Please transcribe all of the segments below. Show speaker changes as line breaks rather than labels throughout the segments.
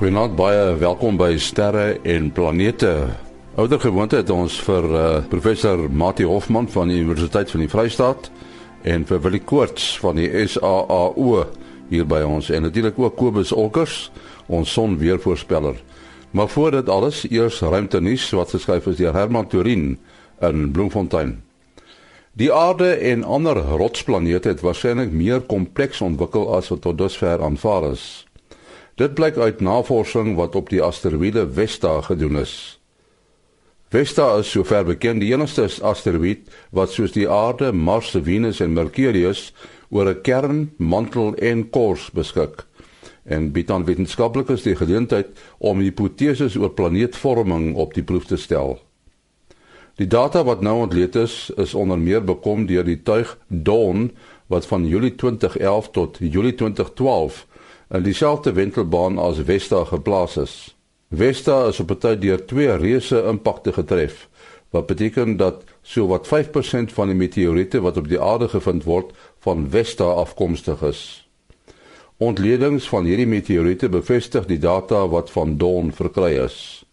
Goeienaand, baie welkom by Sterre en Planete. Ouder gewoonte het ons vir uh, professor Mati Hofman van die Universiteit van die Vrystaat en vir Willie Koorts van die SAAO hier by ons en natuurlik ook Kobus Olkers, ons sonweervoorspeller. Maar voor dit alles, eers ruimtenuus wat geskryf is deur Herman Turin in Bloemfontein. Die aarde en ander rotsplanete het waarskynlik meer kompleks ontwikkel as wat tot dusver aanvaar is. Dit blyk uit navorsing wat op die asteroïde Vesta gedoen is. Vesta is sover bekend die enigste asteroïde wat soos die Aarde, Mars, Venus en Mercurius oor 'n kern, mantel en kors beskik en bied aan wetenskaplikes die geleentheid om hipoteses oor planeetvorming op die proef te stel. Die data wat nou ontleed is, is onder meer bekom deur die tuig Dawn wat van Julie 2011 tot Julie 2012 in dieselfde wentelbaan as Vesta geplaas is. Vesta is op 'n tyd deur twee reuse impakte getref, wat beteken dat sowat 5% van die meteoriete wat op die aarde gevind word, van Vesta afkomstig is. Ontledings van hierdie meteoriete bevestig die data wat van Dawn verkry is.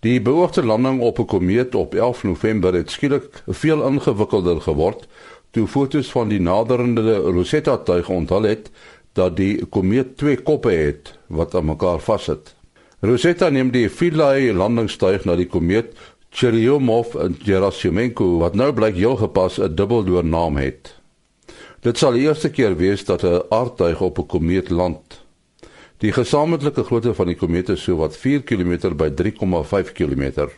Die beoogde landing op 'n komeet op 11 November het skielik veel ingewikkelder geword toe fotos van die naderende Rosetta tuig onthul het dat die komeet twee koppe het wat aan mekaar vassit. Rosetta neem die Philae landingstuig na die komeet Churyumov in Gerasimenko wat nou blyk heel gepas 'n dubbeldoor naam het. Dit sal die eerste keer wees dat 'n aardtuig op 'n komeet land. Die gesamentlike grootte van die komeet is so wat 4 km by 3,5 km.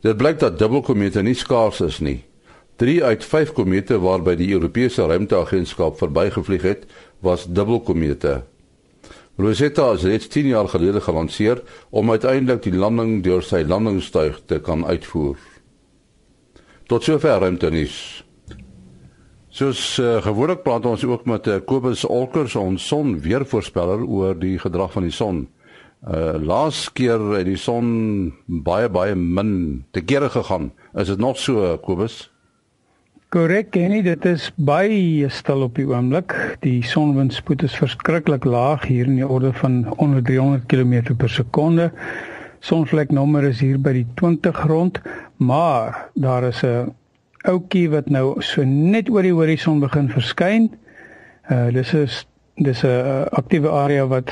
Dit blyk dat dubbelkomete nie skaars is nie. 3 uit 5 komete waarby die Europese Ruimteagentskap verbygevlieg het, was dubbelkomete. Rosetta is reeds 10 jaar gelede gelanseer om uiteindelik die landing deur sy landingstuig te kan uitvoer. Tot sover ruimtenis. Soos uh, gewoonlik praat ons ook met uh, Kobus Olkers ons son weervoorspeller oor die gedrag van die son. Uh laas keer het die son baie baie min te kere gegaan. Is dit nog so Kobus?
Korrek, Kenny, dit is baie stil op die oomblik. Die sonwindspoed is verskriklik laag hier in die orde van onder 300 km per sekonde. Sonvleknommer is hier by die 20 rond, maar daar is 'n ouetjie wat nou so net oor die horison begin verskyn. Uh dis is dis 'n aktiewe area wat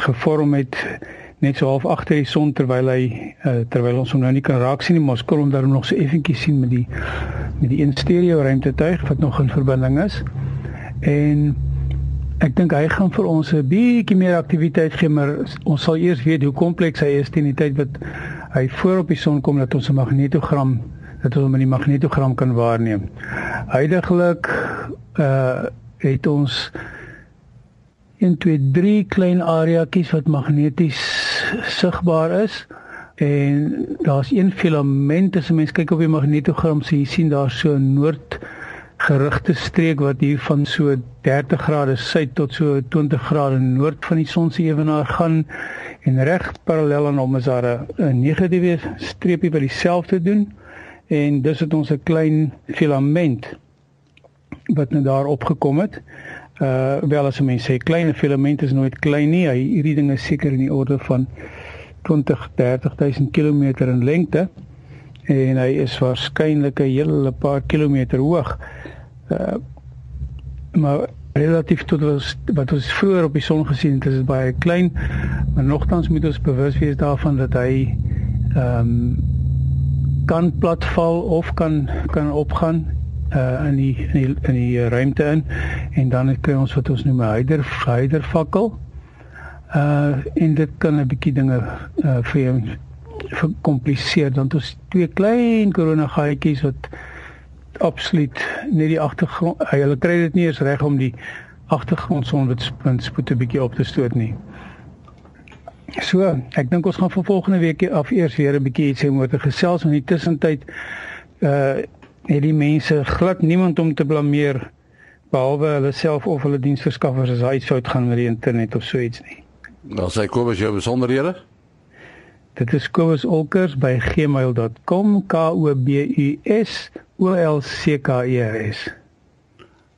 gevorm het net so half agter die son terwyl hy uh, terwyl ons hom nou nie kan raak sien nie, maar ons kon hom daarom nog so effentjies sien met die met die stereo ruimtetuig wat nog in verbinding is. En ek dink hy gaan vir ons 'n bietjie meer aktiwiteit gee, maar ons sal eers weet hoe kompleks hy is teen die tyd wat hy voor op die son kom dat ons 'n magnetogram dat ons hom in die magnetogram kan waarneem. Huidigelik uh het ons 1 2 3 klein areaatjies wat magneties sigbaar is en daar's een filament as mens kyk op die magnetogram so jy sien daar so 'n noord gerigte streek wat hier van so 30 grade suid tot so 20 grade noord van die son se ewenaar gaan en reg parallel aan hom is daar 'n negatiewe streepie wat dieselfde doen en dis het ons 'n klein filament wat nou daar opgekom het uh wel as mense sê klein filament is nooit klein nie. Hy hierdie ding is seker in die orde van 20 30000 km in lengte en hy is waarskynlik 'n hele paar kilometer hoog. Uh maar relatief tot wat, wat ons vroeër op die son gesien het, is dit baie klein. Maar nogtans moet ons bewus wees daarvan dat hy ehm um, kan platval of kan kan opgaan uh in die in die in die ruimte in en dan kry ons wat ons noem 'n hyder hyder fakkel. Uh en dit kan 'n bietjie dinge uh vir jou verkompliseer dan ons twee klein korona gaatjies wat absoluut net die agtergrond hulle kry dit nie eens reg om die agtergrond sonwit spoed 'n bietjie op te stoot nie. So, ek dink ons gaan vir volgende week af eers weer 'n bietjie iets hê oor te gesels in die tussentyd uh het die mense glad niemand om te blameer behalwe hulle self of hulle diensverskaffers as hy fout gaan met die internet of so iets nie.
Wel sê Kobus jou besonderhede?
Dit is Kobus Olkers by gmail.com k o b u s o l c k e r s.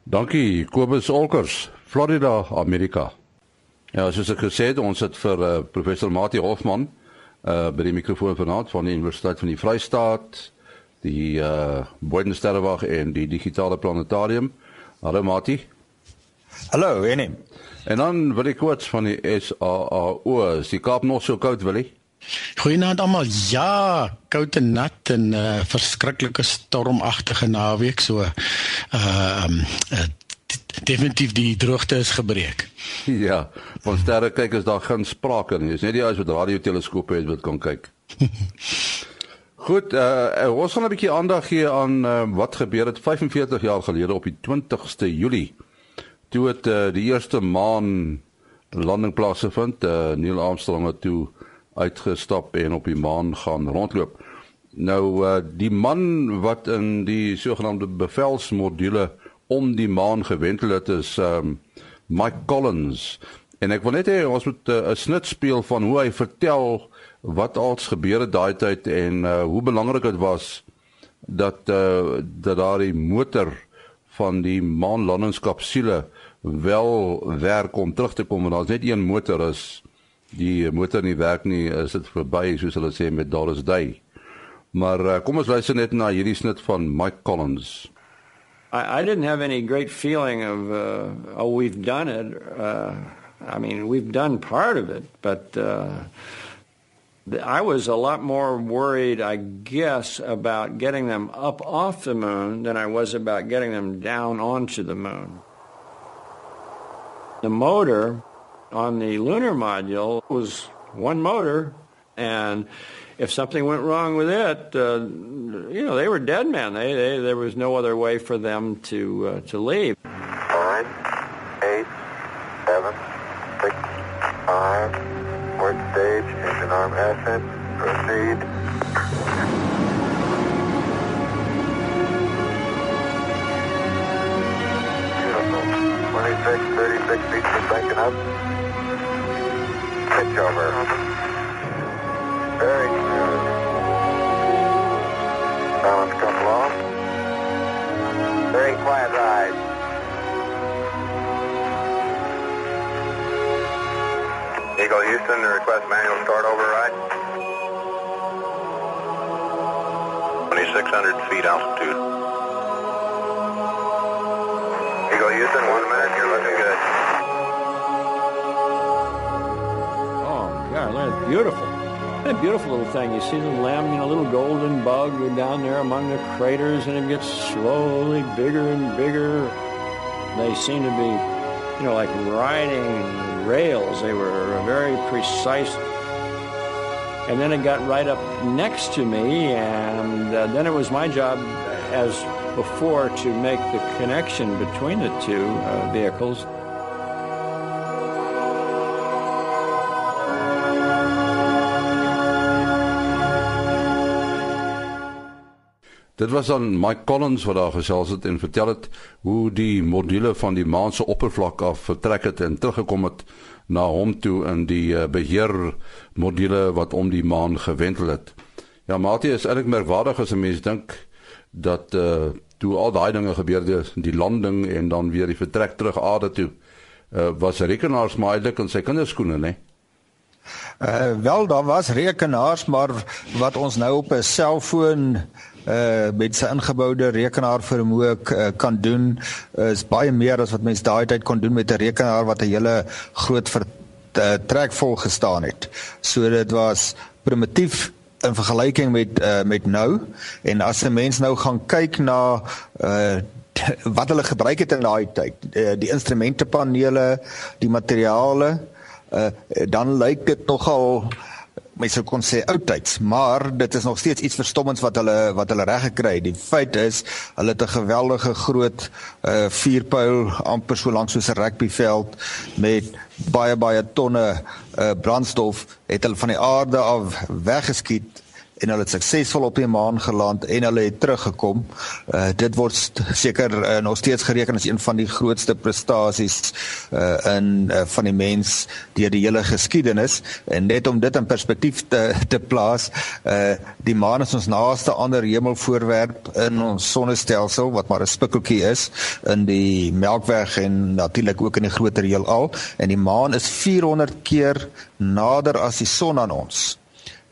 Dankie Kobus Olkers, Florida, Amerika. Ja, soos ek gesê het, ons het vir uh, professor Mati Hofman uh by die mikrofoon vanaand van die Universiteit van die Vrystaat, die uh Bodensterrewag en die digitale planetarium. Hallo Mati.
Hallo, Enim.
En dan wil ek kort van die SAAO, is die Kaap nog so koud wil jy?
Goeienaand almal. Ja, koud en nat en 'n uh, verskriklike stormagtige naweek so. Ehm uh, uh, definitief die droogte is gebreek.
Ja, van sterre kyk is daar geen sprake nie. Dis net die ouens wat radioteleskope het wat kan kyk. Goed, uh, ons gaan 'n bietjie aandag gee aan uh, wat gebeur het 45 jaar gelede op die 20ste Julie. Toe het uh, die eerste maan landing plaasgevind. Uh, Neil Armstrong het toe uitgestap en op die maan gaan rondloop. Nou uh, die man wat in die sogenaamde bevelsmodule om die maan gewentel het is um, Mike Collins. En ek wil net hê ons moet 'n uh, snit speel van hoe hy vertel wat als gebeur het daai tyd en uh, hoe belangrik dit was dat uh, dat daai motor van die maanlandingskapsule wel werk om terug te kom en daar's net een motor is die motor nie werk nie is dit verby soos hulle sê met Doris Day. Maar uh, kom ons luister net na hierdie snit van Mike Collins.
I, I didn't have any great feeling of uh, oh we've done it. Uh, I mean we've done part of it, but uh, I was a lot more worried, I guess, about getting them up off the moon than I was about getting them down onto the moon. The motor on the lunar module was one motor, and if something went wrong with it, uh, you know, they were dead men. They, they, there was no other way for them to uh, to leave.
Up. Pitch over. Very smooth. Balance couple off. Very quiet ride. Eagle Houston to request manual start override. 2,600 feet altitude.
Beautiful. A beautiful little thing. You see the lamb, you know, little golden bug down there among the craters, and it gets slowly bigger and bigger. They seem to be, you know, like riding rails. They were very precise. And then it got right up next to me, and uh, then it was my job, as before, to make the connection between the two uh, vehicles.
Dit was dan Mike Collins wat daar gesels het en vertel het hoe die module van die maan se oppervlak af vertrek het en teruggekom het na hom toe in die uh, beheer module wat om die maan gewentel het. Ja, Mati is eintlik merkwaardig as 'n mens dink dat uh toe al daai dinge gebeur het, die landing en dan weer die vertrek terug aarde toe, uh was rekenaars maar eintlik in sy kinderskoene, né?
Uh wel daar was rekenaars, maar wat ons nou op 'n selfoon uh met sy ingeboude rekenaar vermoë uh, kan doen is baie meer as wat mens daai tyd kon doen met 'n rekenaar wat 'n hele groot ver, uh, trek vol gestaan het. So dit was primitief in vergelyking met uh, met nou en as 'n mens nou gaan kyk na uh wat hulle gebruik het in daai tyd, uh, die instrumentepanele, die materiale, uh, dan lyk dit nogal mense kon sê oudtyds, maar dit is nog steeds iets verstommends wat hulle wat hulle reg gekry het. Die feit is, hulle het 'n geweldige groot uh vuurpyl amper so lank soos 'n rugbyveld met baie baie tonne uh brandstof het hulle van die aarde af weggeskiet en hulle het suksesvol op die maan geland en hulle het teruggekom. Uh dit word seker uh, nog steeds gereken as een van die grootste prestasies uh in uh, van die mens deur die hele geskiedenis en net om dit in perspektief te te plaas, uh die maan is ons naaste ander hemelvoorwerp in ons sonnestelsel wat maar 'n spikkeltjie is in die Melkweg en natuurlik ook in die groter heelal en die maan is 400 keer nader as die son aan ons.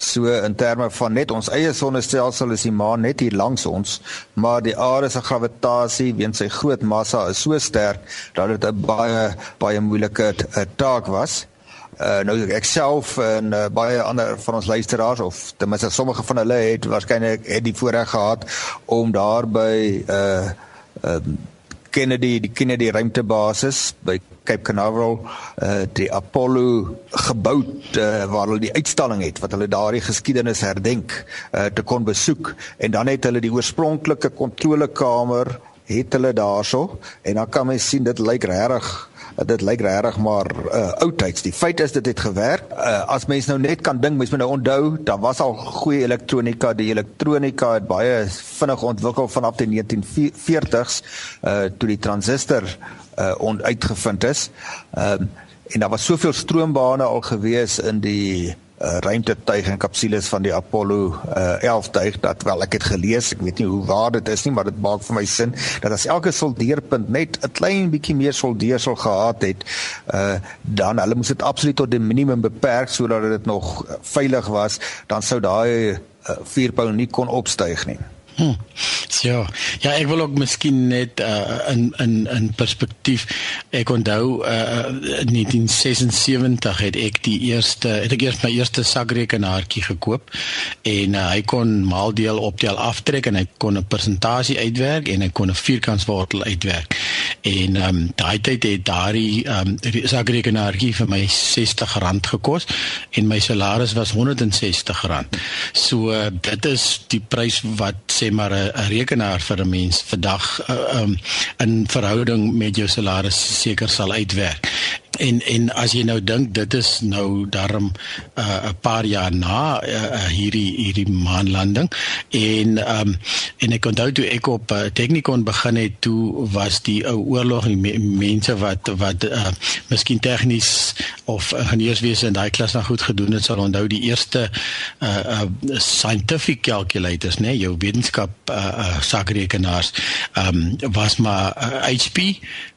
So in terme van net ons eie sonnestelsel is die maan net hier langs ons, maar die aarde se gravitasie weens sy groot massa is so sterk dat dit 'n baie baie moeilike taak was. Uh, nou ek self en uh, baie ander van ons luisteraars of ten minste sommige van hulle het waarskynlik het die voorreg gehad om daar by uh uh Kennedy die Kennedy ruimtebasis by Cape Canaveral uh die Apollo gebou uh, waar hulle die uitstalling het wat hulle daardie geskiedenis herdenk uh te kon besoek. En dan het hulle die oorspronklike kontrolekamer het hulle daarso en dan kan mens sien dit lyk regtig dit lyk regtig maar uh, oudtyds. Die feit is dit het gewerk. Uh, as mens nou net kan dink, mens moet nou onthou, daar was al goeie elektronika. Die elektronika het baie vinnig ontwikkel vanaf die 1940s uh toe die transistor uh uitgevind is. Uh, en daar was soveel stroombane al gewees in die uh, ruimtetuig en kapsules van die Apollo uh, 11 tuig dat wel ek het gelees, ek weet nie hoe waar dit is nie, maar dit maak vir my sin dat as elke soldeerpunt net 'n klein bietjie meer soldeersel gehad het, uh, dan hulle moes dit absoluut tot die minimum beperk sodat dit nog veilig was, dan sou daai uh, vuurpyl nie kon opstyg nie.
Hm. So, ja, ek wil ook miskien net uh, in in in perspektief ek onthou uh, in 1976 het ek die eerste het ek eers my eerste sakrekenaartjie gekoop en uh, hy kon maaldeel optel aftrek en hy kon 'n persentasie uitwerk en hy kon 'n vierkantswortel uitwerk. En ehm um, daai tyd het daardie ehm um, sakrekenaartjie vir my R60 gekos en my salaris was R160. So uh, dit is die prys wat sê maar 'n rekenaar vir 'n mens vandag uh, um, in verhouding met jou salaris seker sal uitwerk. En en as jy nou dink dit is nou darm 'n uh, paar jaar na uh, hierdie hierdie maanlanding en um, en ek onthou toe ek op uh, Technikon begin het toe was die ou oorlog en me, mense wat wat uh, miskien tegnies of ingenieurswese in daai klas nog goed gedoen het sal onthou die eerste uh, uh, scientific calculators nê nee, jou wetenskap uh, uh, sakrekenaars um, was maar uh, HP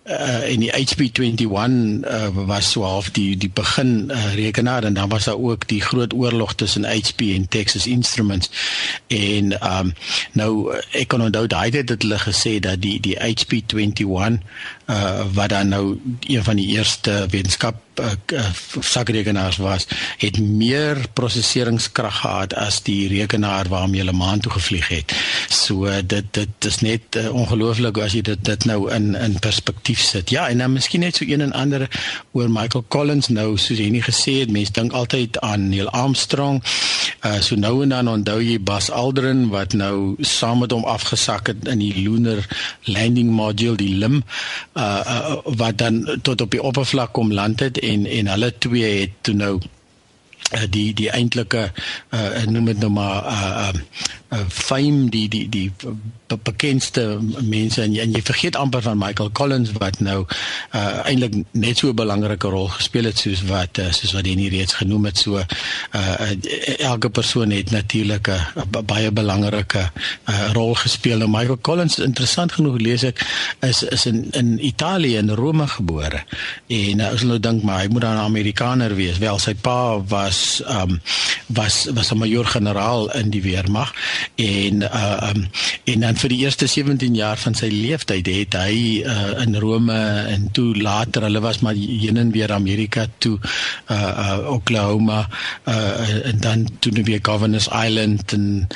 uh, en die HP21 uh, was so half die die begin uh, rekenaar en dan was daar ook die groot oorlog tussen HP en Texas Instruments. En um, nou ek kan onthou daai het dit hulle gesê dat die die HP21 uh, wat dan nou een van die eerste wetenskap uh, uh, sakrekenaars was het meer prosesseringskrag gehad as die rekenaar waarmee hulle maan toe gevlieg het. So dit dit is net uh, ongelooflik as jy dit dit nou in in perspektief sit. Ja, en dan miskien net so een en ander oor Michael Collins nou soos jy nie gesê het, mense dink altyd aan Neil Armstrong. Uh so nou en dan onthou jy Buzz Aldrin wat nou saam met hom afgesak het in die lunar landing module die LIM uh, uh wat dan tot op die oppervlak kom land het en en hulle twee het toe nou uh, die die eintlike uh noem dit nou maar uh, uh uh, fame die die die bekendste mense en, en jy vergeet amper van Michael Collins wat nou uh, eintlik net so 'n belangrike rol gespeel het soos wat uh, soos wat nie reeds genoem het. So uh, elke persoon het natuurlik 'n baie belangrike uh, rol gespeel. En Michael Collins interessant genoeg lees ek is is in in Italië in Rome gebore. En uh, jy nou dink maar hy moet dan 'n Amerikaner wees. Wel sy pa was um, was was 'n majoor generaal in die weermag en uh um, en dan vir die eerste 17 jaar van sy lewenstyd het hy uh in Rome en toe later hulle was maar heen en weer Amerika toe uh, uh Oklahoma uh en dan toe weer Governors Island en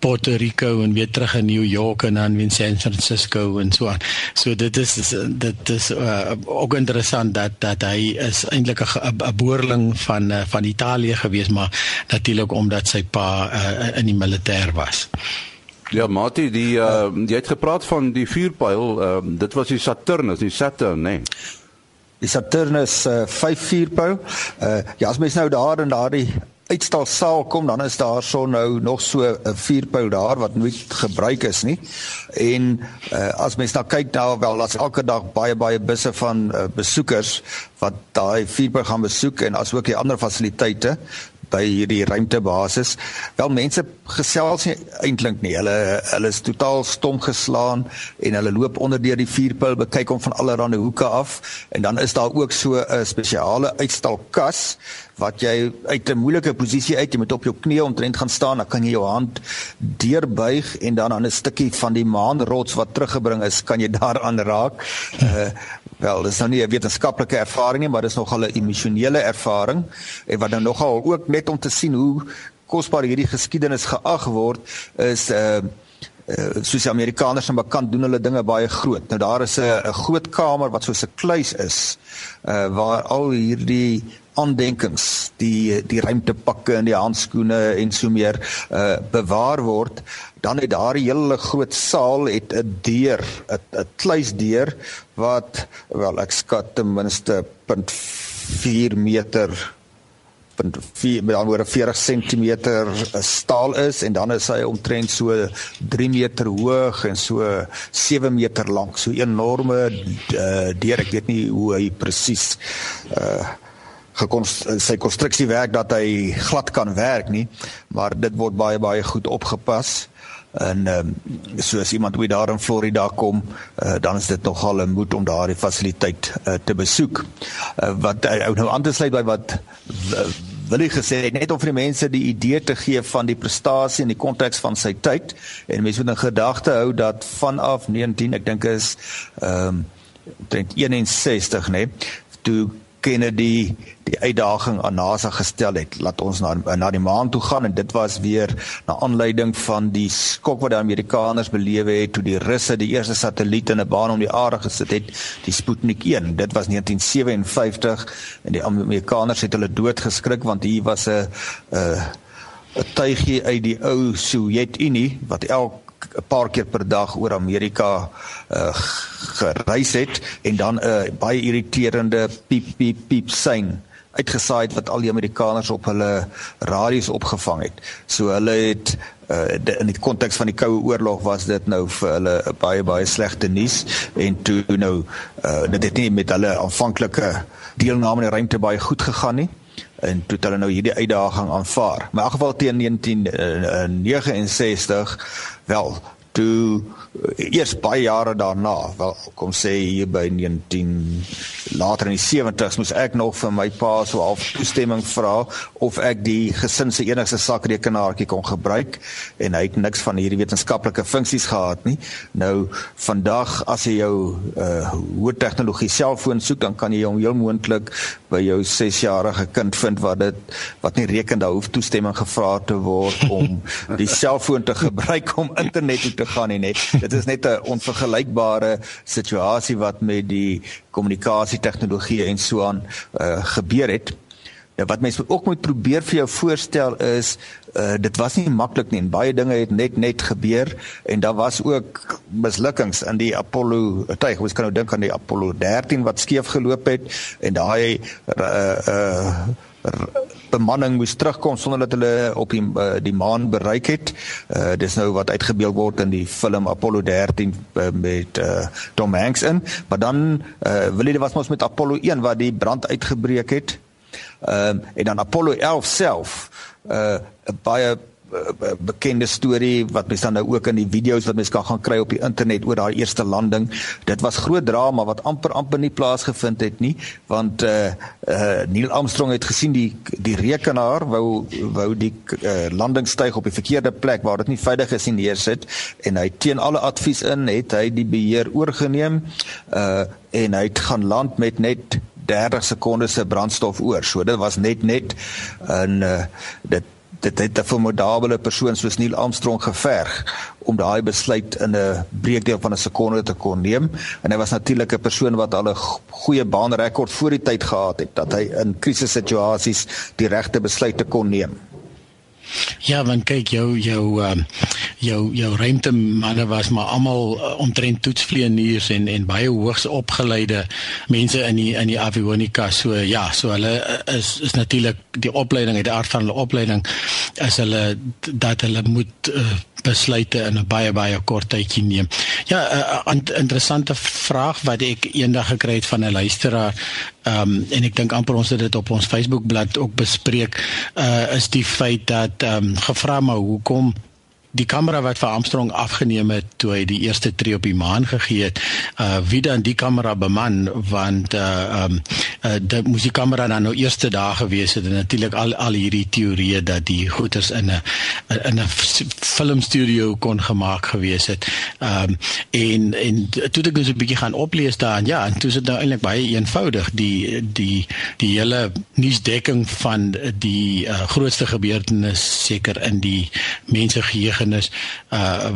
Puerto Rico en weer terug in New York en dan in San Francisco en so aan. So dit is dit is uh, ook interessant dat dat hy is eintlik 'n boerling van uh, van Italië gewees maar natuurlik omdat sy pa uh, in die militêr was.
Ja, Mati, die uh, jy het gepraat van die vuurpyl, uh, dit was die Saturnus, die Saturn, nee.
Die Saturnus uh, 5 vuurpyl. Uh, ja, as mens nou daar in daardie uitstalsaal kom dan is daar so nou nog so 'n vuurpyl daar wat nooit gebruik is nie. En uh, as mens nou kyk nou wel as elke dag baie baie busse van uh, besoekers wat daai vuurpyl gaan besoek en asook die ander fasiliteite by hierdie ruimtebasis. Wel mense gesels nie eintlik nie. Hulle hulle is totaal stom geslaan en hulle loop onder deur die vuurpyl bekyk hom van allerlei hoeke af en dan is daar ook so 'n spesiale uitstalkas wat jy uit 'n moeilike posisie uit jy moet op jou knieë omtrent gaan staan dan kan jy jou hand deurbuig en dan aan 'n stukkie van die maanrots wat teruggebring is kan jy daaraan raak. Uh, Wel, dis nou nie 'n wetenskaplike ervaring nie, maar dis nogal 'n emosionele ervaring en wat dan nogal ook net om te sien hoe kosbaar hierdie geskiedenis geag word is uh, uh, soos die Amerikaners en bekend doen hulle dinge baie groot. Nou daar is 'n groot kamer wat soos 'n kluis is uh, waar al hierdie aandenkings, die die ruimtepakke en die handskoene en so meer uh, bewaar word dan het daar 'n hele groot saal het 'n deur, 'n kluisdeur wat wel ek skat ten minste 0.4 meter 0.4 met anderwoorde 40 cm staal is en dan is hy omtrent so 3 meter hoog en so 7 meter lank. So 'n enorme uh, deur, ek weet nie hoe hy presies uh sy konstruksie werk dat hy glad kan werk nie, maar dit word baie baie goed opgepas en ehm um, soos iemand wie daar in Florida kom, uh, dan is dit nogal 'n moed om daardie fasiliteit uh, te besoek. Uh, wat uh, nou aan te sluit by wat uh, wil ek gesê net om vir die mense die idee te gee van die prestasie in die konteks van sy tyd en mense moet in gedagte hou dat vanaf 19 ek dink is ehm um, 61 nê nee, toe Kennedy die uitdaging aan NASA gestel het laat ons na na die maan toe gaan en dit was weer na aanleiding van die skok wat die Amerikaners belewe het toe die Russe die eerste satelliet in 'n baan om die aarde gesit het die Sputnik 1 dit was 1957 en die Amerikaners het hulle doodgeskrik want hier was 'n 'n 'n tuigie uit die ou Sowjetunie wat elk 'n paar keer per dag oor Amerika uh, gereis het en dan 'n uh, baie irriterende piep piep piep sein uitgesaai het wat al die Amerikaners op hulle radio's opgevang het. So hulle het uh, de, in die konteks van die koue oorlog was dit nou vir hulle baie baie slegte nuus en toe nou uh, dit het nie met hulle aanvanklike deelname in die ruimte baie goed gegaan nie en toe het hulle nou hierdie uitdaging aanvaar. Maar in elk geval teen 1969 wel toe eh, eers baie jare daarna wel kom sê hier by 19 later in die 70s moes ek nog vir my pa so half toestemming vra of ek die gesin se enigste sakrekenaartjie kon gebruik. En hy het niks van hierdie wetenskaplike funksies gehad nie. Nou vandag as jy jou uh, hoë tegnologie selfoon soek dan kan jy hom heel moontlik by jou 6-jarige kind vind wat dit wat nie reken daar hoef toestemming gevra te word om die selfoon te gebruik om internet te gaan nie net dit is net 'n onvergelykbare situasie wat met die kommunikasie tegnologie en so aan uh, gebeur het Ja, wat mense ook moet probeer vir jou voorstel is uh dit was nie maklik nie en baie dinge het net net gebeur en daar was ook mislukkings in die Apollo tuig. Ons kan nou dink aan die Apollo 13 wat skeef geloop het en daai uh uh bemanning moes terugkom sonder dat hulle op die uh, die maan bereik het. Uh dis nou wat uitgebeeld word in die film Apollo 13 uh, met uh Tom Hanks in. Maar dan uh wil jy was mos met Apollo 1 wat die brand uitgebreek het. Ehm um, en dan Apollo 11 self uh baie uh, bekende storie wat mens dan nou ook in die video's wat mens kan gaan kry op die internet oor daai eerste landing. Dit was groot drama wat amper amper nie plaasgevind het nie want uh uh Neil Armstrong het gesien die die rekenaar wou wou die uh, landingstyg op die verkeerde plek waar dit nie veilig is nie neersit en hy teen alle advies in het hy die beheer oorgeneem uh en hy het gaan land met net 30 sekondes se brandstof oor. So dit was net net en uh, dit dit het 'n formidable persoon soos Neil Armstrong geverg om daai besluit in 'n breekdeel van 'n sekonde te kon neem en hy was natuurlik 'n persoon wat al 'n goeie baanrekord voor die tyd gehad het dat hy in krisissituasies die regte besluite kon neem.
Ja, want kyk jou jou uh, jou jou ruimtemanne was maar almal uh, omtrent toetsvlieëniers en en baie hoogs opgeleide mense in die in die avionika so ja so hulle uh, is is natuurlik die opleiding uit die aard van hulle opleiding is hulle dat hulle moet uh, besluite in 'n baie baie kort tydjie neem. Ja, 'n uh, interessante vraag wat ek eendag gekry het van 'n luisteraar. Ehm um, en ek dink amper ons het dit op ons Facebookblad ook bespreek, uh is die feit dat ehm um, gevra maar hoekom die kamera wat vir Armstrong afgeneem het toe hy die eerste tree op die maan gegee het, uh wie dan die kamera beman want uh um uh dit moes die kamera dan nou eerste dae gewees het en natuurlik al al hierdie teorieë dat die goeters in 'n in 'n filmstudio kon gemaak gewees het. Um en en toe ek dus 'n bietjie gaan oplees daarin, ja, en toe is dit nou eintlik baie eenvoudig die die die hele nuusdekking van die uh, grootste gebeurtenis seker in die mense geheue ergernis uh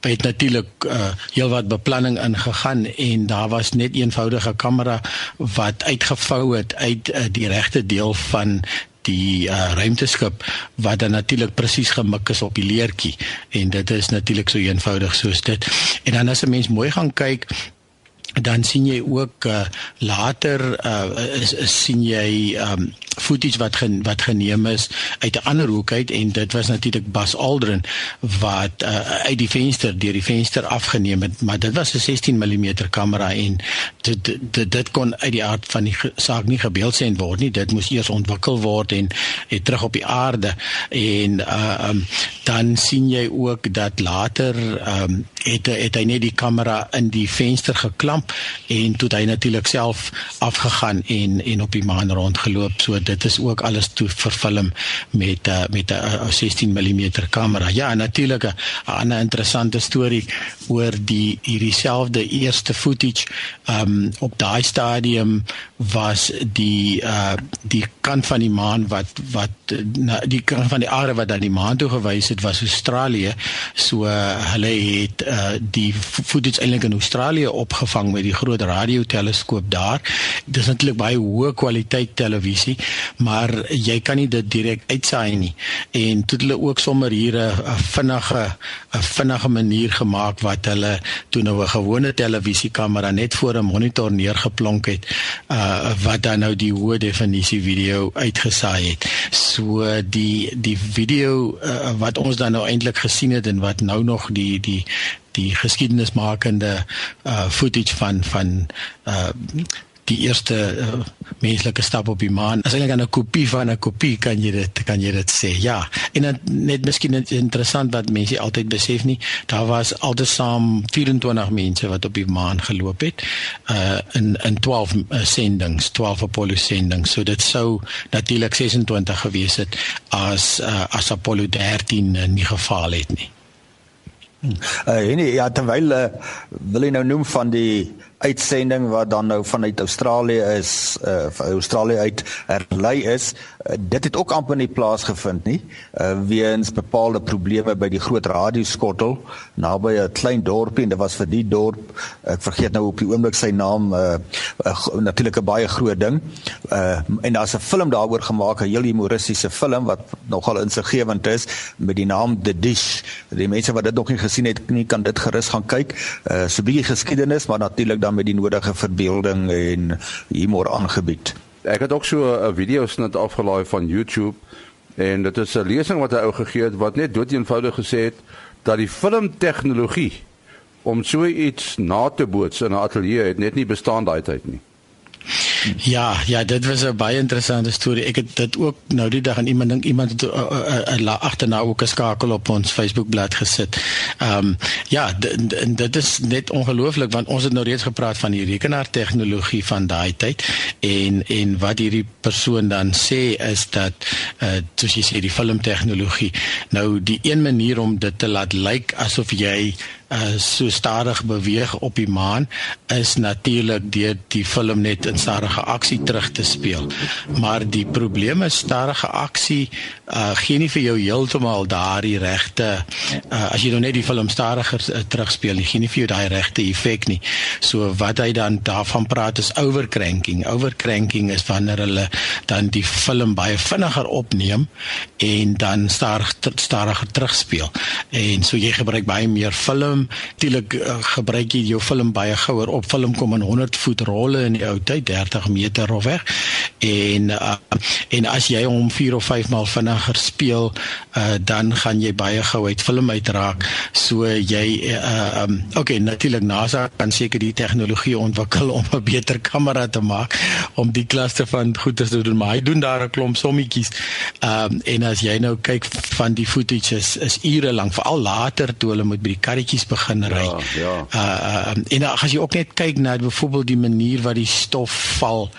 het natuurlik uh heelwat beplanning ingegaan en daar was net eenvoudige kamera wat uitgevou het uit uh, die regte deel van die uh, ruimteskip wat dan natuurlik presies gemik is op die leertjie. En dit is natuurlik so eenvoudig soos dit. En dan as 'n mens mooi gaan kyk dan sien jy ook uh, later uh, is, is sien jy um, footage wat gen, wat geneem is uit 'n ander hoek uit en dit was natuurlik Bas Aldrin wat uh, uit die venster deur die venster afgeneem het maar dit was 'n 16 mm kamera en dit, dit dit kon uit die aard van die saak nie gebeeldsend word nie. Dit moes eers ontwikkel word en het terug op die aarde. En uh, um, dan sien jy ook dat later um, het het hy net die kamera in die venster geklamp en toe hy natuurlik self afgegaan en en op die maan rondgeloop so dit is ook alles toe verfilm met uh, met 'n 16 mm kamera. Ja, natuurlik 'n ander interessante storie oor die hierdie selfde eerste footage um op daai stadium was die uh die kant van die maan wat wat na die kant van die aarde wat aan die maan toe gewys het was Australië. So uh, hulle het uh die footage eintlik in Australië opgevang met die groot radioteleskoop daar. Dit is natuurlik baie hoë kwaliteit televisie, maar jy kan nie dit direk uitsaai nie. En toe hulle ook sommer hier 'n vinnige 'n vinnige manier gemaak wat hulle toe nou 'n gewone televisiekamera net voor 'n monitor neergeplonk het, uh wat dan nou die hoë definisie video uitgesaai het. So die die video uh, wat ons dan nou eintlik gesien het en wat nou nog die die die geskiedenismakende uh footage van van uh die eerste uh, menslike stap op die maan. As eintlik 'n kopie van 'n kopie kan jy dit kan jy dit sê. Ja. En dan net miskien interessant wat mense altyd besef nie, daar was altesaam 24 mense wat op die maan geloop het. Uh in in 12 uh, sendings, 12 Apollo sendings. So dit sou natuurlik 26 gewees het as uh, as Apollo 13 uh, nie gefaal het nie.
Uh, en ja, terwyl uh, wil jy nou noem van die uitsending wat dan nou vanuit Australië is uh Australië uit herlei is uh, dit het ook amper nie plaasgevind nie uh weens bepaalde probleme by die groot radioskottel naby 'n klein dorpie en dit was vir die dorp ek vergeet nou op die oomblik sy naam uh, uh natuurlik 'n baie groot ding uh en daar's 'n film daaroor gemaak 'n heel humoristiese film wat nogal insiggewend is met die naam The Dish. Die mense wat dit nog nie gesien het nie kan dit gerus gaan kyk. Uh so 'n bietjie geskiedenis maar natuurlik dan met die nodige verbeelding en humor aangebied.
Ek het ook so 'n video snit afgelaai van YouTube en dit is 'n lesing wat hy ou gegee het wat net doeteenvoudig gesê het dat die filmtegnologie om so iets na te boots in 'n ateljee het net nie bestaan daai tyd nie.
Ja, ja, dit was 'n baie interessante storie. Ek het dit ook nou die dag aan iemand dink iemand het uh, uh, uh, agterna ook 'n skakel op ons Facebookblad gesit. Ehm um, ja, dit is net ongelooflik want ons het nou reeds gepraat van die rekenaartegnologie van daai tyd en en wat hierdie persoon dan sê is dat uh soos jy sê die filmtegnologie nou die een manier om dit te laat lyk asof jy uh, so stadig beweeg op die maan is natuurlik deur die film net in stadige aksie terug te speel. Maar die probleem is stadige aksie uh, gee nie vir jou heeltemal daardie regte uh, as jy nou net die film stadiger uh, terugspeel, gee nie vir jou daai regte effek nie. So wat hy dan daarvan praat is overcranking. Overcranking is wanneer hulle dan die film baie vinniger opneem en dan stadig stadiger terugspeel. En so jy gebruik baie meer film. Natuurlik uh, gebruik jy jou film baie gouer op. Film kom in 100 voet rolle in die ou tyd 30 meter of weg. En uh, en as jy hom 4 of 5 maal vinniger speel, uh, dan gaan jy baie gou uit film uitraak. So jy uh, um, okay, natuurlik NASA kan seker die tegnologie ontwikkel om 'n beter kamera te maak om die klasse van goeie te doen, maar hy doen daar 'n klomp sommetjies. Ehm um, en as jy nou kyk van die footage is, is ure lank, veral later toe hulle met by die karretjies begin ry.
Ja, ja.
Uh um, en as jy ook net kyk na byvoorbeeld die manier wat die stof val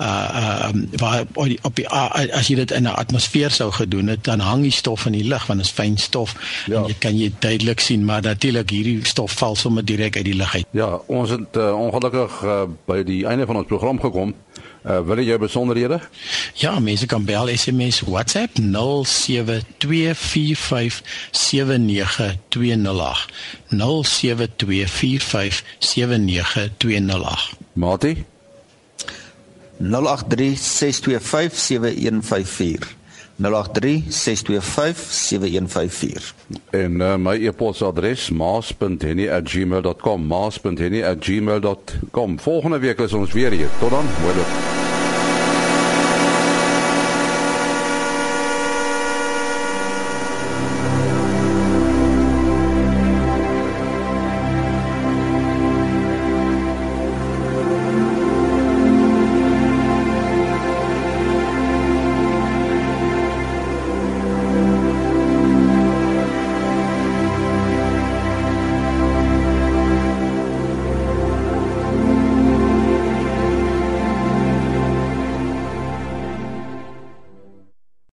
uh um, waar op die, op die as jy dit in 'n atmosfeer sou gedoen het dan hang die stof in die lug want dit is fyn stof ja. en jy kan jy duidelik sien maar natuurlik hierdie stof val sommer direk uit die lug uit.
Ja, ons het uh, ongelukkig uh, by die einde van ons program gekom. Uh, wil jy besonderhede?
Ja, mense kan bel SMS WhatsApp 0724579208. 0724579208.
Mati
0836257154 0836257154
En uh, my e-posadres maas.henny@gmail.com maas.henny@gmail.com Volgende week is ons weer hier. Tot dan. Mooi loop.